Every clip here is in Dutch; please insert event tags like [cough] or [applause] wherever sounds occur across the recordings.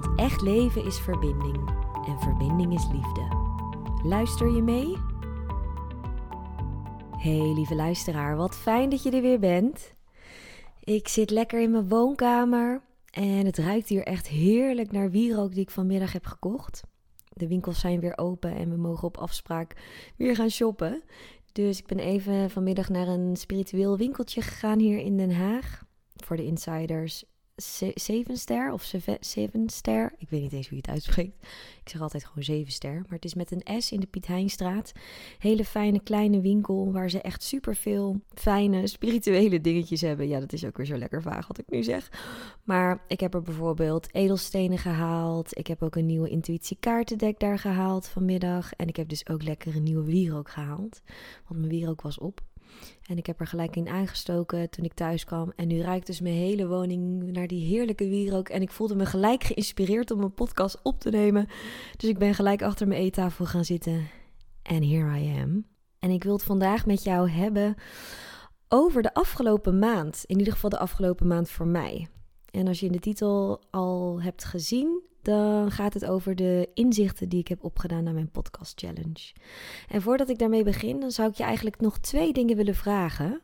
Want echt leven is verbinding en verbinding is liefde. Luister je mee? Hey lieve luisteraar, wat fijn dat je er weer bent. Ik zit lekker in mijn woonkamer en het ruikt hier echt heerlijk naar wierook die ik vanmiddag heb gekocht. De winkels zijn weer open en we mogen op afspraak weer gaan shoppen. Dus ik ben even vanmiddag naar een spiritueel winkeltje gegaan hier in Den Haag. Voor de insiders Zeven ster of Seven ster. Ik weet niet eens hoe je het uitspreekt. Ik zeg altijd gewoon zeven ster. Maar het is met een S in de Piet Heinstraat. Hele fijne kleine winkel waar ze echt superveel fijne spirituele dingetjes hebben. Ja, dat is ook weer zo lekker vaag wat ik nu zeg. Maar ik heb er bijvoorbeeld edelstenen gehaald. Ik heb ook een nieuwe intuïtie kaartendek daar gehaald vanmiddag. En ik heb dus ook lekker een nieuwe wierook gehaald. Want mijn wierook was op. En ik heb er gelijk in aangestoken toen ik thuis kwam. En nu ruikt dus mijn hele woning naar die heerlijke wierook. En ik voelde me gelijk geïnspireerd om een podcast op te nemen. Dus ik ben gelijk achter mijn eettafel gaan zitten. En here I am. En ik wil het vandaag met jou hebben over de afgelopen maand. In ieder geval de afgelopen maand voor mij. En als je in de titel al hebt gezien, dan gaat het over de inzichten die ik heb opgedaan naar mijn podcast challenge. En voordat ik daarmee begin, dan zou ik je eigenlijk nog twee dingen willen vragen.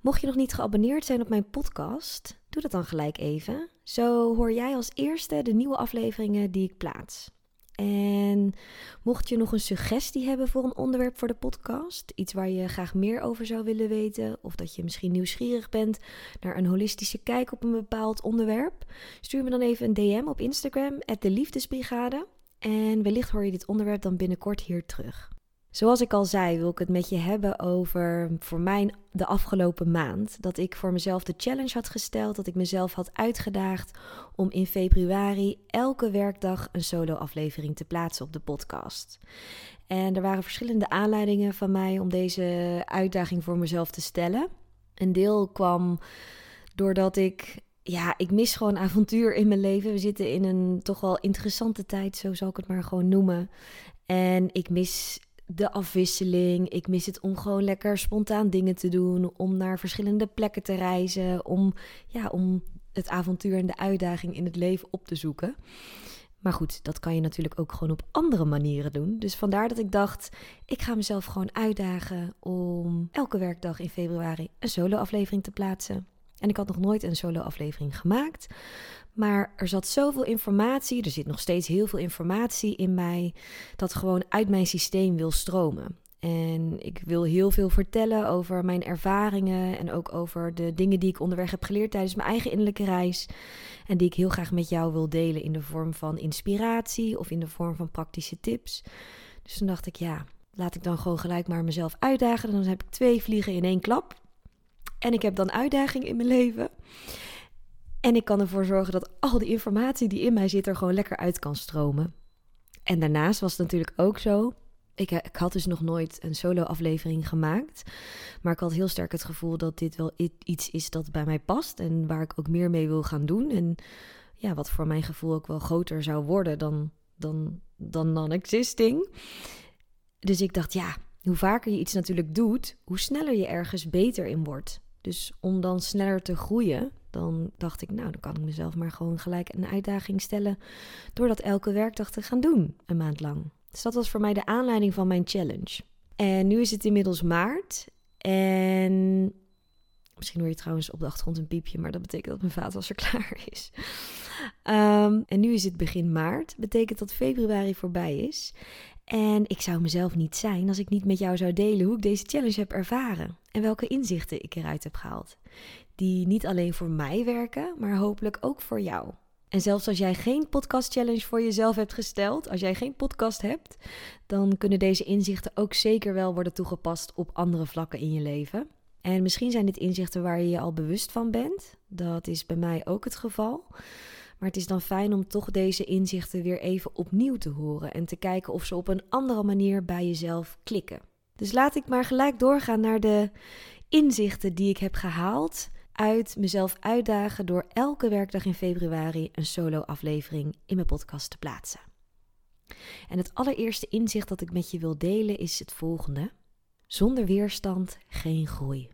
Mocht je nog niet geabonneerd zijn op mijn podcast, doe dat dan gelijk even. Zo hoor jij als eerste de nieuwe afleveringen die ik plaats. En mocht je nog een suggestie hebben voor een onderwerp voor de podcast, iets waar je graag meer over zou willen weten, of dat je misschien nieuwsgierig bent naar een holistische kijk op een bepaald onderwerp, stuur me dan even een DM op Instagram, de Liefdesbrigade. En wellicht hoor je dit onderwerp dan binnenkort hier terug. Zoals ik al zei, wil ik het met je hebben over voor mij de afgelopen maand. Dat ik voor mezelf de challenge had gesteld, dat ik mezelf had uitgedaagd om in februari elke werkdag een solo-aflevering te plaatsen op de podcast. En er waren verschillende aanleidingen van mij om deze uitdaging voor mezelf te stellen. Een deel kwam doordat ik ja, ik mis gewoon avontuur in mijn leven. We zitten in een toch wel interessante tijd, zo zal ik het maar gewoon noemen. En ik mis de afwisseling. Ik mis het om gewoon lekker spontaan dingen te doen. Om naar verschillende plekken te reizen. Om, ja, om het avontuur en de uitdaging in het leven op te zoeken. Maar goed, dat kan je natuurlijk ook gewoon op andere manieren doen. Dus vandaar dat ik dacht, ik ga mezelf gewoon uitdagen om elke werkdag in februari een solo-aflevering te plaatsen. En ik had nog nooit een solo-aflevering gemaakt. Maar er zat zoveel informatie, er zit nog steeds heel veel informatie in mij, dat gewoon uit mijn systeem wil stromen. En ik wil heel veel vertellen over mijn ervaringen en ook over de dingen die ik onderweg heb geleerd tijdens mijn eigen innerlijke reis. En die ik heel graag met jou wil delen in de vorm van inspiratie of in de vorm van praktische tips. Dus toen dacht ik, ja, laat ik dan gewoon gelijk maar mezelf uitdagen. Dan heb ik twee vliegen in één klap. En ik heb dan uitdaging in mijn leven. En ik kan ervoor zorgen dat al die informatie die in mij zit er gewoon lekker uit kan stromen. En daarnaast was het natuurlijk ook zo. Ik, eh, ik had dus nog nooit een solo-aflevering gemaakt. Maar ik had heel sterk het gevoel dat dit wel iets is dat bij mij past. En waar ik ook meer mee wil gaan doen. En ja, wat voor mijn gevoel ook wel groter zou worden dan, dan, dan non-existing. Dus ik dacht, ja, hoe vaker je iets natuurlijk doet, hoe sneller je ergens beter in wordt. Dus om dan sneller te groeien, dan dacht ik, nou, dan kan ik mezelf maar gewoon gelijk een uitdaging stellen door dat elke werkdag te gaan doen, een maand lang. Dus dat was voor mij de aanleiding van mijn challenge. En nu is het inmiddels maart en misschien hoor je trouwens op de achtergrond een piepje, maar dat betekent dat mijn vaatwasser klaar is. Um, en nu is het begin maart, betekent dat februari voorbij is. En ik zou mezelf niet zijn als ik niet met jou zou delen hoe ik deze challenge heb ervaren en welke inzichten ik eruit heb gehaald. Die niet alleen voor mij werken, maar hopelijk ook voor jou. En zelfs als jij geen podcast challenge voor jezelf hebt gesteld, als jij geen podcast hebt, dan kunnen deze inzichten ook zeker wel worden toegepast op andere vlakken in je leven. En misschien zijn dit inzichten waar je je al bewust van bent. Dat is bij mij ook het geval. Maar het is dan fijn om toch deze inzichten weer even opnieuw te horen en te kijken of ze op een andere manier bij jezelf klikken. Dus laat ik maar gelijk doorgaan naar de inzichten die ik heb gehaald uit mezelf uitdagen door elke werkdag in februari een solo-aflevering in mijn podcast te plaatsen. En het allereerste inzicht dat ik met je wil delen is het volgende: zonder weerstand geen groei.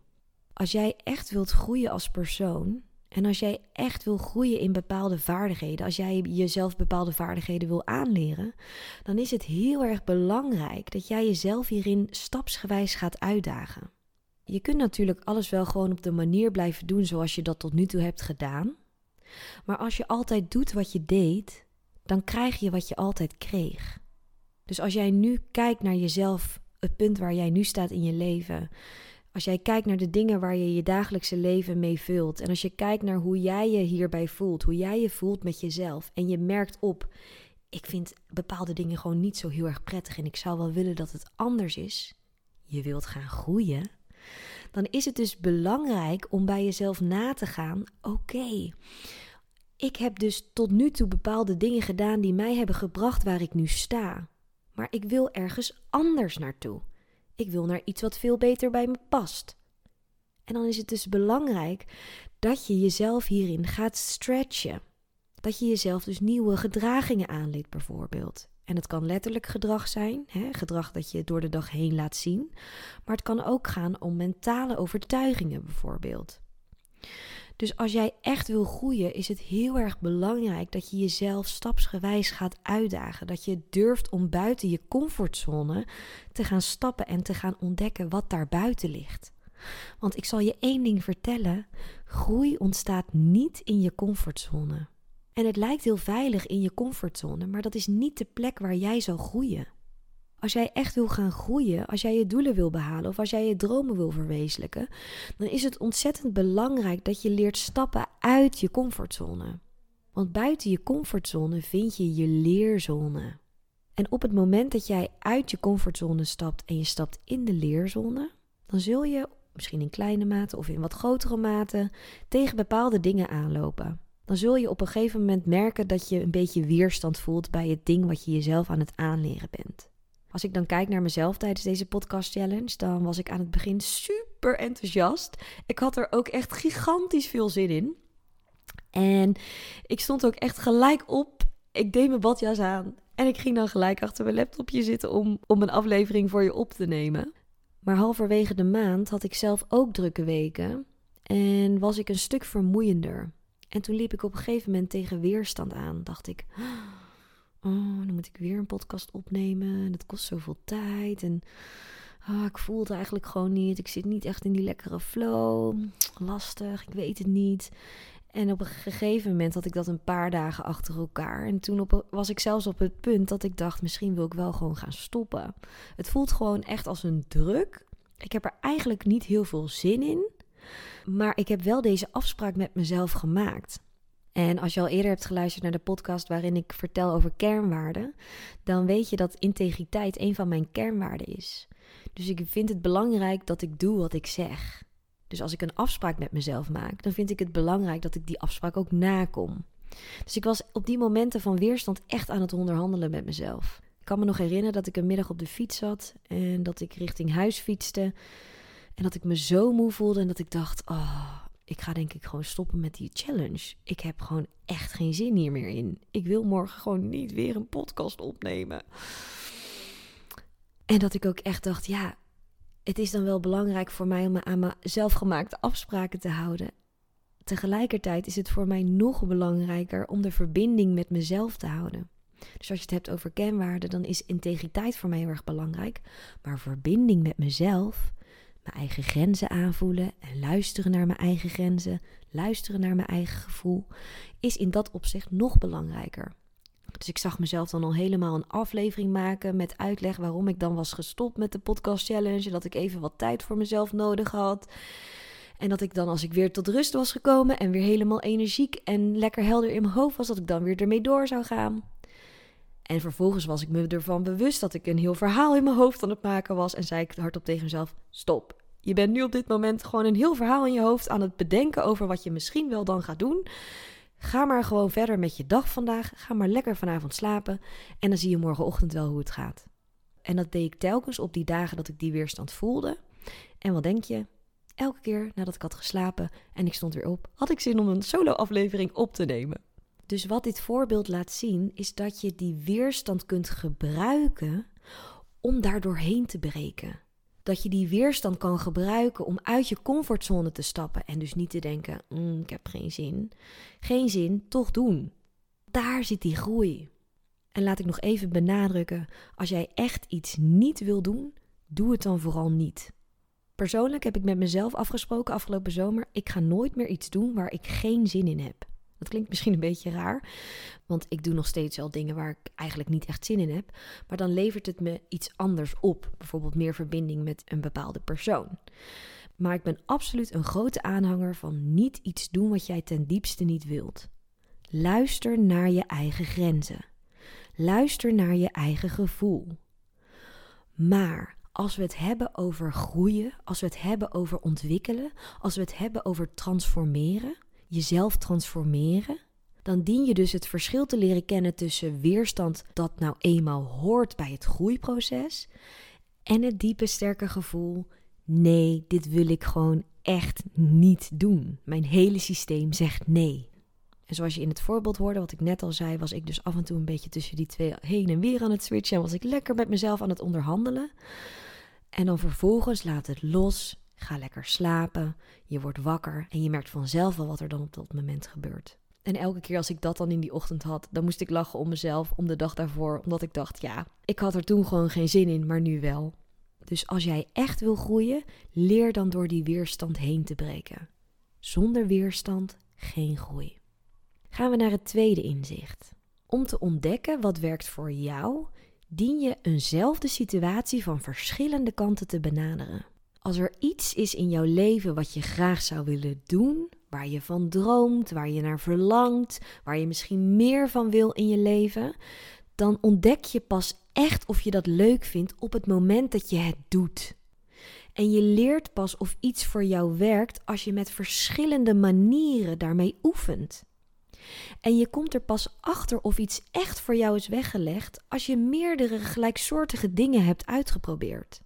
Als jij echt wilt groeien als persoon en als jij echt wil groeien in bepaalde vaardigheden, als jij jezelf bepaalde vaardigheden wil aanleren, dan is het heel erg belangrijk dat jij jezelf hierin stapsgewijs gaat uitdagen. Je kunt natuurlijk alles wel gewoon op de manier blijven doen zoals je dat tot nu toe hebt gedaan. Maar als je altijd doet wat je deed, dan krijg je wat je altijd kreeg. Dus als jij nu kijkt naar jezelf, het punt waar jij nu staat in je leven, als jij kijkt naar de dingen waar je je dagelijkse leven mee vult en als je kijkt naar hoe jij je hierbij voelt, hoe jij je voelt met jezelf en je merkt op, ik vind bepaalde dingen gewoon niet zo heel erg prettig en ik zou wel willen dat het anders is, je wilt gaan groeien, dan is het dus belangrijk om bij jezelf na te gaan: oké, ik heb dus tot nu toe bepaalde dingen gedaan die mij hebben gebracht waar ik nu sta. Maar ik wil ergens anders naartoe. Ik wil naar iets wat veel beter bij me past. En dan is het dus belangrijk dat je jezelf hierin gaat stretchen. Dat je jezelf dus nieuwe gedragingen aanleert, bijvoorbeeld. En het kan letterlijk gedrag zijn, hè, gedrag dat je door de dag heen laat zien. Maar het kan ook gaan om mentale overtuigingen, bijvoorbeeld. Dus als jij echt wil groeien, is het heel erg belangrijk dat je jezelf stapsgewijs gaat uitdagen. Dat je durft om buiten je comfortzone te gaan stappen en te gaan ontdekken wat daar buiten ligt. Want ik zal je één ding vertellen: groei ontstaat niet in je comfortzone. En het lijkt heel veilig in je comfortzone, maar dat is niet de plek waar jij zal groeien. Als jij echt wil gaan groeien, als jij je doelen wil behalen of als jij je dromen wil verwezenlijken, dan is het ontzettend belangrijk dat je leert stappen uit je comfortzone. Want buiten je comfortzone vind je je leerzone. En op het moment dat jij uit je comfortzone stapt en je stapt in de leerzone, dan zul je, misschien in kleine mate of in wat grotere mate, tegen bepaalde dingen aanlopen. Dan zul je op een gegeven moment merken dat je een beetje weerstand voelt bij het ding wat je jezelf aan het aanleren bent. Als ik dan kijk naar mezelf tijdens deze podcast challenge, dan was ik aan het begin super enthousiast. Ik had er ook echt gigantisch veel zin in. En ik stond ook echt gelijk op. Ik deed mijn badjas aan en ik ging dan gelijk achter mijn laptopje zitten om, om een aflevering voor je op te nemen. Maar halverwege de maand had ik zelf ook drukke weken en was ik een stuk vermoeiender. En toen liep ik op een gegeven moment tegen weerstand aan. Dacht ik, oh, dan moet ik weer een podcast opnemen. Dat kost zoveel tijd. En oh, ik voel het eigenlijk gewoon niet. Ik zit niet echt in die lekkere flow. Lastig, ik weet het niet. En op een gegeven moment had ik dat een paar dagen achter elkaar. En toen was ik zelfs op het punt dat ik dacht: misschien wil ik wel gewoon gaan stoppen. Het voelt gewoon echt als een druk. Ik heb er eigenlijk niet heel veel zin in. Maar ik heb wel deze afspraak met mezelf gemaakt. En als je al eerder hebt geluisterd naar de podcast waarin ik vertel over kernwaarden, dan weet je dat integriteit een van mijn kernwaarden is. Dus ik vind het belangrijk dat ik doe wat ik zeg. Dus als ik een afspraak met mezelf maak, dan vind ik het belangrijk dat ik die afspraak ook nakom. Dus ik was op die momenten van weerstand echt aan het onderhandelen met mezelf. Ik kan me nog herinneren dat ik een middag op de fiets zat en dat ik richting huis fietste. En dat ik me zo moe voelde en dat ik dacht: oh, ik ga denk ik gewoon stoppen met die challenge. Ik heb gewoon echt geen zin hier meer in. Ik wil morgen gewoon niet weer een podcast opnemen. En dat ik ook echt dacht: ja, het is dan wel belangrijk voor mij om me aan mijn zelfgemaakte afspraken te houden. Tegelijkertijd is het voor mij nog belangrijker om de verbinding met mezelf te houden. Dus als je het hebt over kenwaarden, dan is integriteit voor mij heel erg belangrijk. Maar verbinding met mezelf, mijn eigen grenzen aanvoelen en luisteren naar mijn eigen grenzen, luisteren naar mijn eigen gevoel, is in dat opzicht nog belangrijker. Dus ik zag mezelf dan al helemaal een aflevering maken met uitleg waarom ik dan was gestopt met de podcast challenge. Dat ik even wat tijd voor mezelf nodig had. En dat ik dan, als ik weer tot rust was gekomen en weer helemaal energiek en lekker helder in mijn hoofd was, dat ik dan weer ermee door zou gaan. En vervolgens was ik me ervan bewust dat ik een heel verhaal in mijn hoofd aan het maken was. En zei ik hardop tegen mezelf: Stop. Je bent nu op dit moment gewoon een heel verhaal in je hoofd aan het bedenken over wat je misschien wel dan gaat doen. Ga maar gewoon verder met je dag vandaag. Ga maar lekker vanavond slapen. En dan zie je morgenochtend wel hoe het gaat. En dat deed ik telkens op die dagen dat ik die weerstand voelde. En wat denk je? Elke keer nadat ik had geslapen en ik stond weer op, had ik zin om een solo-aflevering op te nemen. Dus wat dit voorbeeld laat zien, is dat je die weerstand kunt gebruiken om daar doorheen te breken. Dat je die weerstand kan gebruiken om uit je comfortzone te stappen en dus niet te denken: mm, ik heb geen zin. Geen zin, toch doen. Daar zit die groei. En laat ik nog even benadrukken: als jij echt iets niet wil doen, doe het dan vooral niet. Persoonlijk heb ik met mezelf afgesproken afgelopen zomer: ik ga nooit meer iets doen waar ik geen zin in heb. Dat klinkt misschien een beetje raar, want ik doe nog steeds wel dingen waar ik eigenlijk niet echt zin in heb. Maar dan levert het me iets anders op, bijvoorbeeld meer verbinding met een bepaalde persoon. Maar ik ben absoluut een grote aanhanger van niet iets doen wat jij ten diepste niet wilt. Luister naar je eigen grenzen. Luister naar je eigen gevoel. Maar als we het hebben over groeien, als we het hebben over ontwikkelen, als we het hebben over transformeren, jezelf transformeren, dan dien je dus het verschil te leren kennen tussen weerstand dat nou eenmaal hoort bij het groeiproces en het diepe sterke gevoel: nee, dit wil ik gewoon echt niet doen. Mijn hele systeem zegt nee. En zoals je in het voorbeeld hoorde, wat ik net al zei, was ik dus af en toe een beetje tussen die twee heen en weer aan het switchen en was ik lekker met mezelf aan het onderhandelen. En dan vervolgens laat het los Ga lekker slapen, je wordt wakker en je merkt vanzelf wel wat er dan op dat moment gebeurt. En elke keer als ik dat dan in die ochtend had, dan moest ik lachen om mezelf, om de dag daarvoor, omdat ik dacht, ja, ik had er toen gewoon geen zin in, maar nu wel. Dus als jij echt wil groeien, leer dan door die weerstand heen te breken. Zonder weerstand geen groei. Gaan we naar het tweede inzicht. Om te ontdekken wat werkt voor jou, dien je eenzelfde situatie van verschillende kanten te benaderen. Als er iets is in jouw leven wat je graag zou willen doen, waar je van droomt, waar je naar verlangt, waar je misschien meer van wil in je leven, dan ontdek je pas echt of je dat leuk vindt op het moment dat je het doet. En je leert pas of iets voor jou werkt als je met verschillende manieren daarmee oefent. En je komt er pas achter of iets echt voor jou is weggelegd als je meerdere gelijksoortige dingen hebt uitgeprobeerd.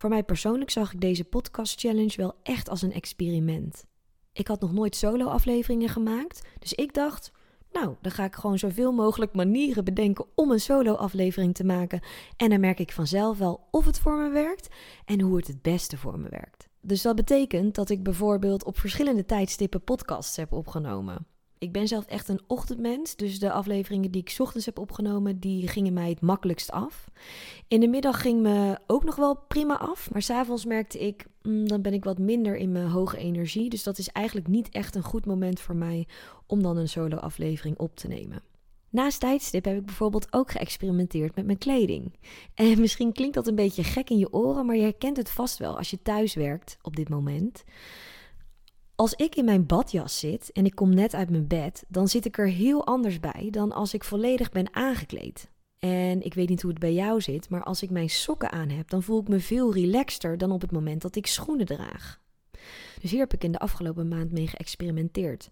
Voor mij persoonlijk zag ik deze podcast challenge wel echt als een experiment. Ik had nog nooit solo-afleveringen gemaakt, dus ik dacht, nou, dan ga ik gewoon zoveel mogelijk manieren bedenken om een solo-aflevering te maken. En dan merk ik vanzelf wel of het voor me werkt en hoe het het beste voor me werkt. Dus dat betekent dat ik bijvoorbeeld op verschillende tijdstippen podcasts heb opgenomen. Ik ben zelf echt een ochtendmens, dus de afleveringen die ik ochtends heb opgenomen, die gingen mij het makkelijkst af. In de middag ging me ook nog wel prima af, maar s'avonds merkte ik, mm, dan ben ik wat minder in mijn hoge energie. Dus dat is eigenlijk niet echt een goed moment voor mij om dan een solo aflevering op te nemen. Naast tijdstip heb ik bijvoorbeeld ook geëxperimenteerd met mijn kleding. [laughs] En misschien klinkt dat een beetje gek in je oren, maar je herkent het vast wel als je thuis werkt op dit moment. Als ik in mijn badjas zit en ik kom net uit mijn bed, dan zit ik er heel anders bij dan als ik volledig ben aangekleed. En ik weet niet hoe het bij jou zit, maar als ik mijn sokken aan heb, dan voel ik me veel relaxter dan op het moment dat ik schoenen draag. Dus hier heb ik in de afgelopen maand mee geëxperimenteerd.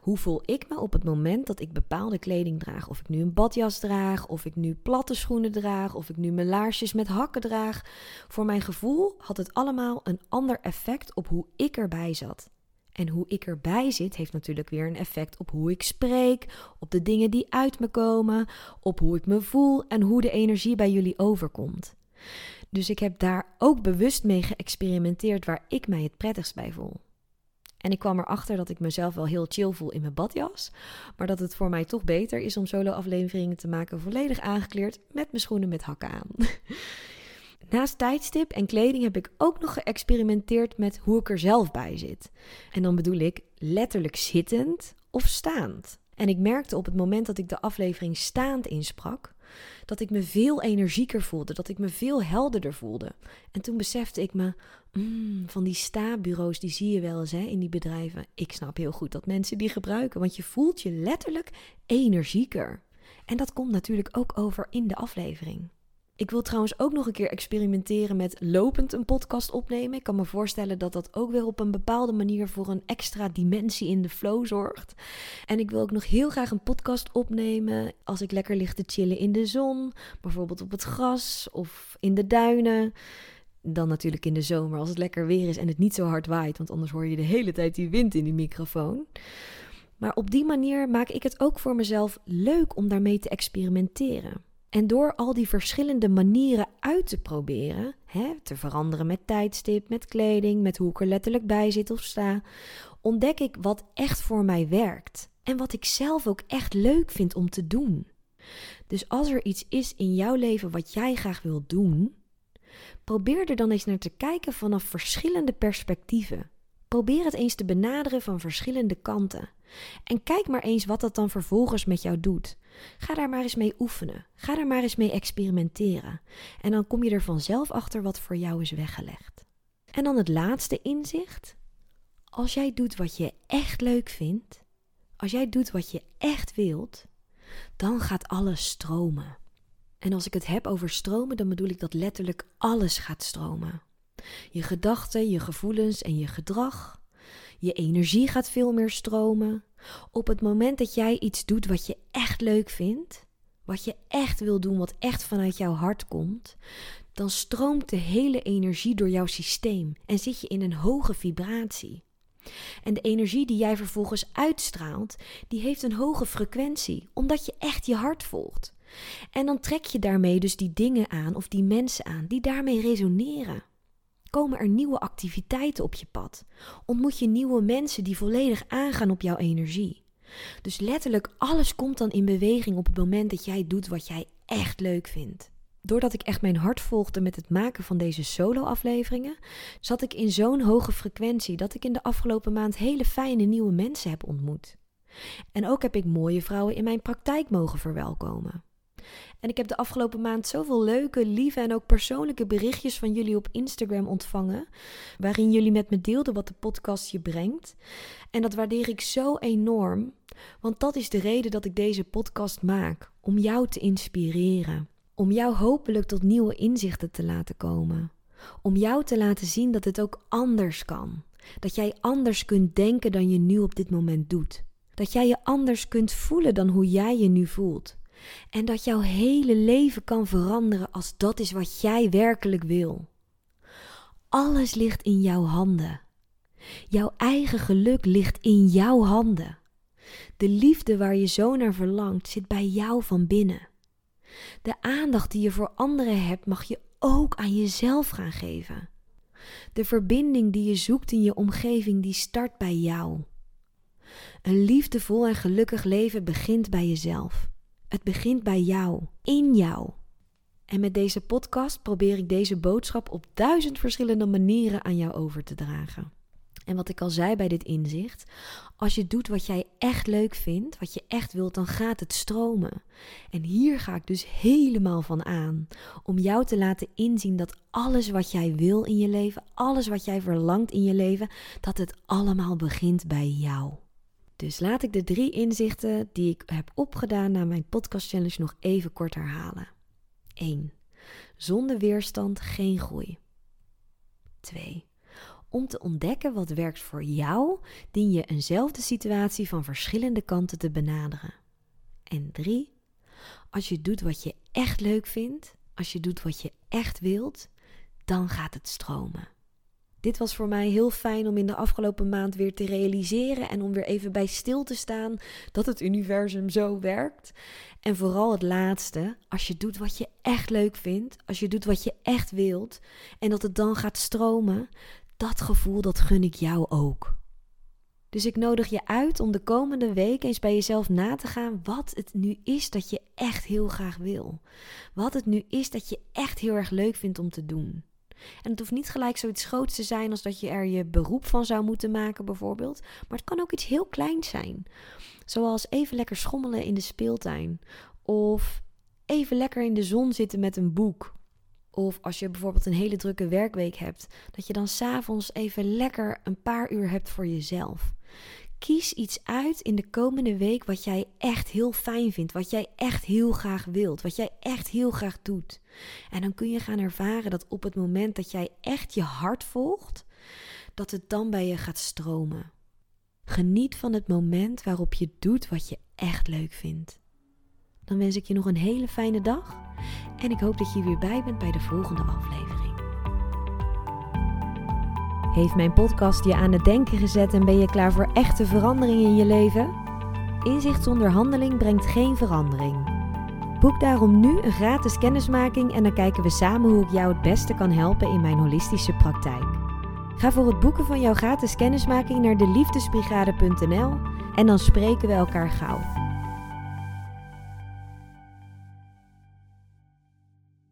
Hoe voel ik me op het moment dat ik bepaalde kleding draag? Of ik nu een badjas draag, of ik nu platte schoenen draag, of ik nu mijn laarsjes met hakken draag. Voor mijn gevoel had het allemaal een ander effect op hoe ik erbij zat. En hoe ik erbij zit, heeft natuurlijk weer een effect op hoe ik spreek, op de dingen die uit me komen, op hoe ik me voel en hoe de energie bij jullie overkomt. Dus ik heb daar ook bewust mee geëxperimenteerd waar ik mij het prettigst bij voel. En ik kwam erachter dat ik mezelf wel heel chill voel in mijn badjas, maar dat het voor mij toch beter is om solo-afleveringen te maken volledig aangekleed met mijn schoenen met hakken aan. [laughs] Naast tijdstip en kleding heb ik ook nog geëxperimenteerd met hoe ik er zelf bij zit. En dan bedoel ik letterlijk zittend of staand. En ik merkte op het moment dat ik de aflevering staand insprak, dat ik me veel energieker voelde, dat ik me veel helderder voelde. En toen besefte ik me, mm, van die sta-bureaus, die zie je wel eens hè, in die bedrijven. Ik snap heel goed dat mensen die gebruiken, want je voelt je letterlijk energieker. En dat komt natuurlijk ook over in de aflevering. Ik wil trouwens ook nog een keer experimenteren met lopend een podcast opnemen. Ik kan me voorstellen dat dat ook weer op een bepaalde manier voor een extra dimensie in de flow zorgt. En ik wil ook nog heel graag een podcast opnemen als ik lekker lig te chillen in de zon, bijvoorbeeld op het gras of in de duinen. Dan natuurlijk in de zomer als het lekker weer is en het niet zo hard waait, want anders hoor je de hele tijd die wind in die microfoon. Maar op die manier maak ik het ook voor mezelf leuk om daarmee te experimenteren. En door al die verschillende manieren uit te proberen, hè, te veranderen met tijdstip, met kleding, met hoe ik er letterlijk bij zit of sta, ontdek ik wat echt voor mij werkt. En wat ik zelf ook echt leuk vind om te doen. Dus als er iets is in jouw leven wat jij graag wilt doen, probeer er dan eens naar te kijken vanaf verschillende perspectieven. Probeer het eens te benaderen van verschillende kanten. En kijk maar eens wat dat dan vervolgens met jou doet. Ga daar maar eens mee oefenen. Ga daar maar eens mee experimenteren. En dan kom je er vanzelf achter wat voor jou is weggelegd. En dan het laatste inzicht. Als jij doet wat je echt leuk vindt, als jij doet wat je echt wilt, dan gaat alles stromen. En als ik het heb over stromen, dan bedoel ik dat letterlijk alles gaat stromen. Je gedachten, je gevoelens en je gedrag. Je energie gaat veel meer stromen. Op het moment dat jij iets doet wat je echt leuk vindt, wat je echt wil doen, wat echt vanuit jouw hart komt, dan stroomt de hele energie door jouw systeem en zit je in een hoge vibratie. En de energie die jij vervolgens uitstraalt, die heeft een hoge frequentie, omdat je echt je hart volgt. En dan trek je daarmee dus die dingen aan of die mensen aan die daarmee resoneren. Komen er nieuwe activiteiten op je pad? Ontmoet je nieuwe mensen die volledig aangaan op jouw energie? Dus letterlijk alles komt dan in beweging op het moment dat jij doet wat jij echt leuk vindt. Doordat ik echt mijn hart volgde met het maken van deze solo-afleveringen, zat ik in zo'n hoge frequentie dat ik in de afgelopen maand hele fijne nieuwe mensen heb ontmoet. En ook heb ik mooie vrouwen in mijn praktijk mogen verwelkomen. En ik heb de afgelopen maand zoveel leuke, lieve en ook persoonlijke berichtjes van jullie op Instagram ontvangen. Waarin jullie met me deelden wat de podcast je brengt. En dat waardeer ik zo enorm. Want dat is de reden dat ik deze podcast maak. Om jou te inspireren. Om jou hopelijk tot nieuwe inzichten te laten komen. Om jou te laten zien dat het ook anders kan. Dat jij anders kunt denken dan je nu op dit moment doet. Dat jij je anders kunt voelen dan hoe jij je nu voelt. En dat jouw hele leven kan veranderen als dat is wat jij werkelijk wil. Alles ligt in jouw handen. Jouw eigen geluk ligt in jouw handen. De liefde waar je zo naar verlangt zit bij jou van binnen. De aandacht die je voor anderen hebt mag je ook aan jezelf gaan geven. De verbinding die je zoekt in je omgeving die start bij jou. Een liefdevol en gelukkig leven begint bij jezelf. Het begint bij jou, in jou. En met deze podcast probeer ik deze boodschap op duizend verschillende manieren aan jou over te dragen. En wat ik al zei bij dit inzicht, als je doet wat jij echt leuk vindt, wat je echt wilt, dan gaat het stromen. En hier ga ik dus helemaal van aan, om jou te laten inzien dat alles wat jij wil in je leven, alles wat jij verlangt in je leven, dat het allemaal begint bij jou. Dus laat ik de drie inzichten die ik heb opgedaan na mijn podcast challenge nog even kort herhalen. 1. Zonder weerstand geen groei. 2. Om te ontdekken wat werkt voor jou, dien je eenzelfde situatie van verschillende kanten te benaderen. En 3. Als je doet wat je echt leuk vindt, als je doet wat je echt wilt, dan gaat het stromen. Dit was voor mij heel fijn om in de afgelopen maand weer te realiseren en om weer even bij stil te staan dat het universum zo werkt. En vooral het laatste, als je doet wat je echt leuk vindt, als je doet wat je echt wilt en dat het dan gaat stromen, dat gevoel dat gun ik jou ook. Dus ik nodig je uit om de komende week eens bij jezelf na te gaan wat het nu is dat je echt heel graag wil. Wat het nu is dat je echt heel erg leuk vindt om te doen. En het hoeft niet gelijk zoiets groots te zijn als dat je er je beroep van zou moeten maken, bijvoorbeeld. Maar het kan ook iets heel kleins zijn. Zoals even lekker schommelen in de speeltuin. Of even lekker in de zon zitten met een boek. Of als je bijvoorbeeld een hele drukke werkweek hebt, dat je dan s'avonds even lekker een paar uur hebt voor jezelf. Kies iets uit in de komende week wat jij echt heel fijn vindt, wat jij echt heel graag wilt, wat jij echt heel graag doet. En dan kun je gaan ervaren dat op het moment dat jij echt je hart volgt, dat het dan bij je gaat stromen. Geniet van het moment waarop je doet wat je echt leuk vindt. Dan wens ik je nog een hele fijne dag en ik hoop dat je weer bij bent bij de volgende aflevering. Heeft mijn podcast je aan het denken gezet en ben je klaar voor echte verandering in je leven? Inzicht zonder handeling brengt geen verandering. Boek daarom nu een gratis kennismaking en dan kijken we samen hoe ik jou het beste kan helpen in mijn holistische praktijk. Ga voor het boeken van jouw gratis kennismaking naar de liefdesbrigade.nl en dan spreken we elkaar gauw.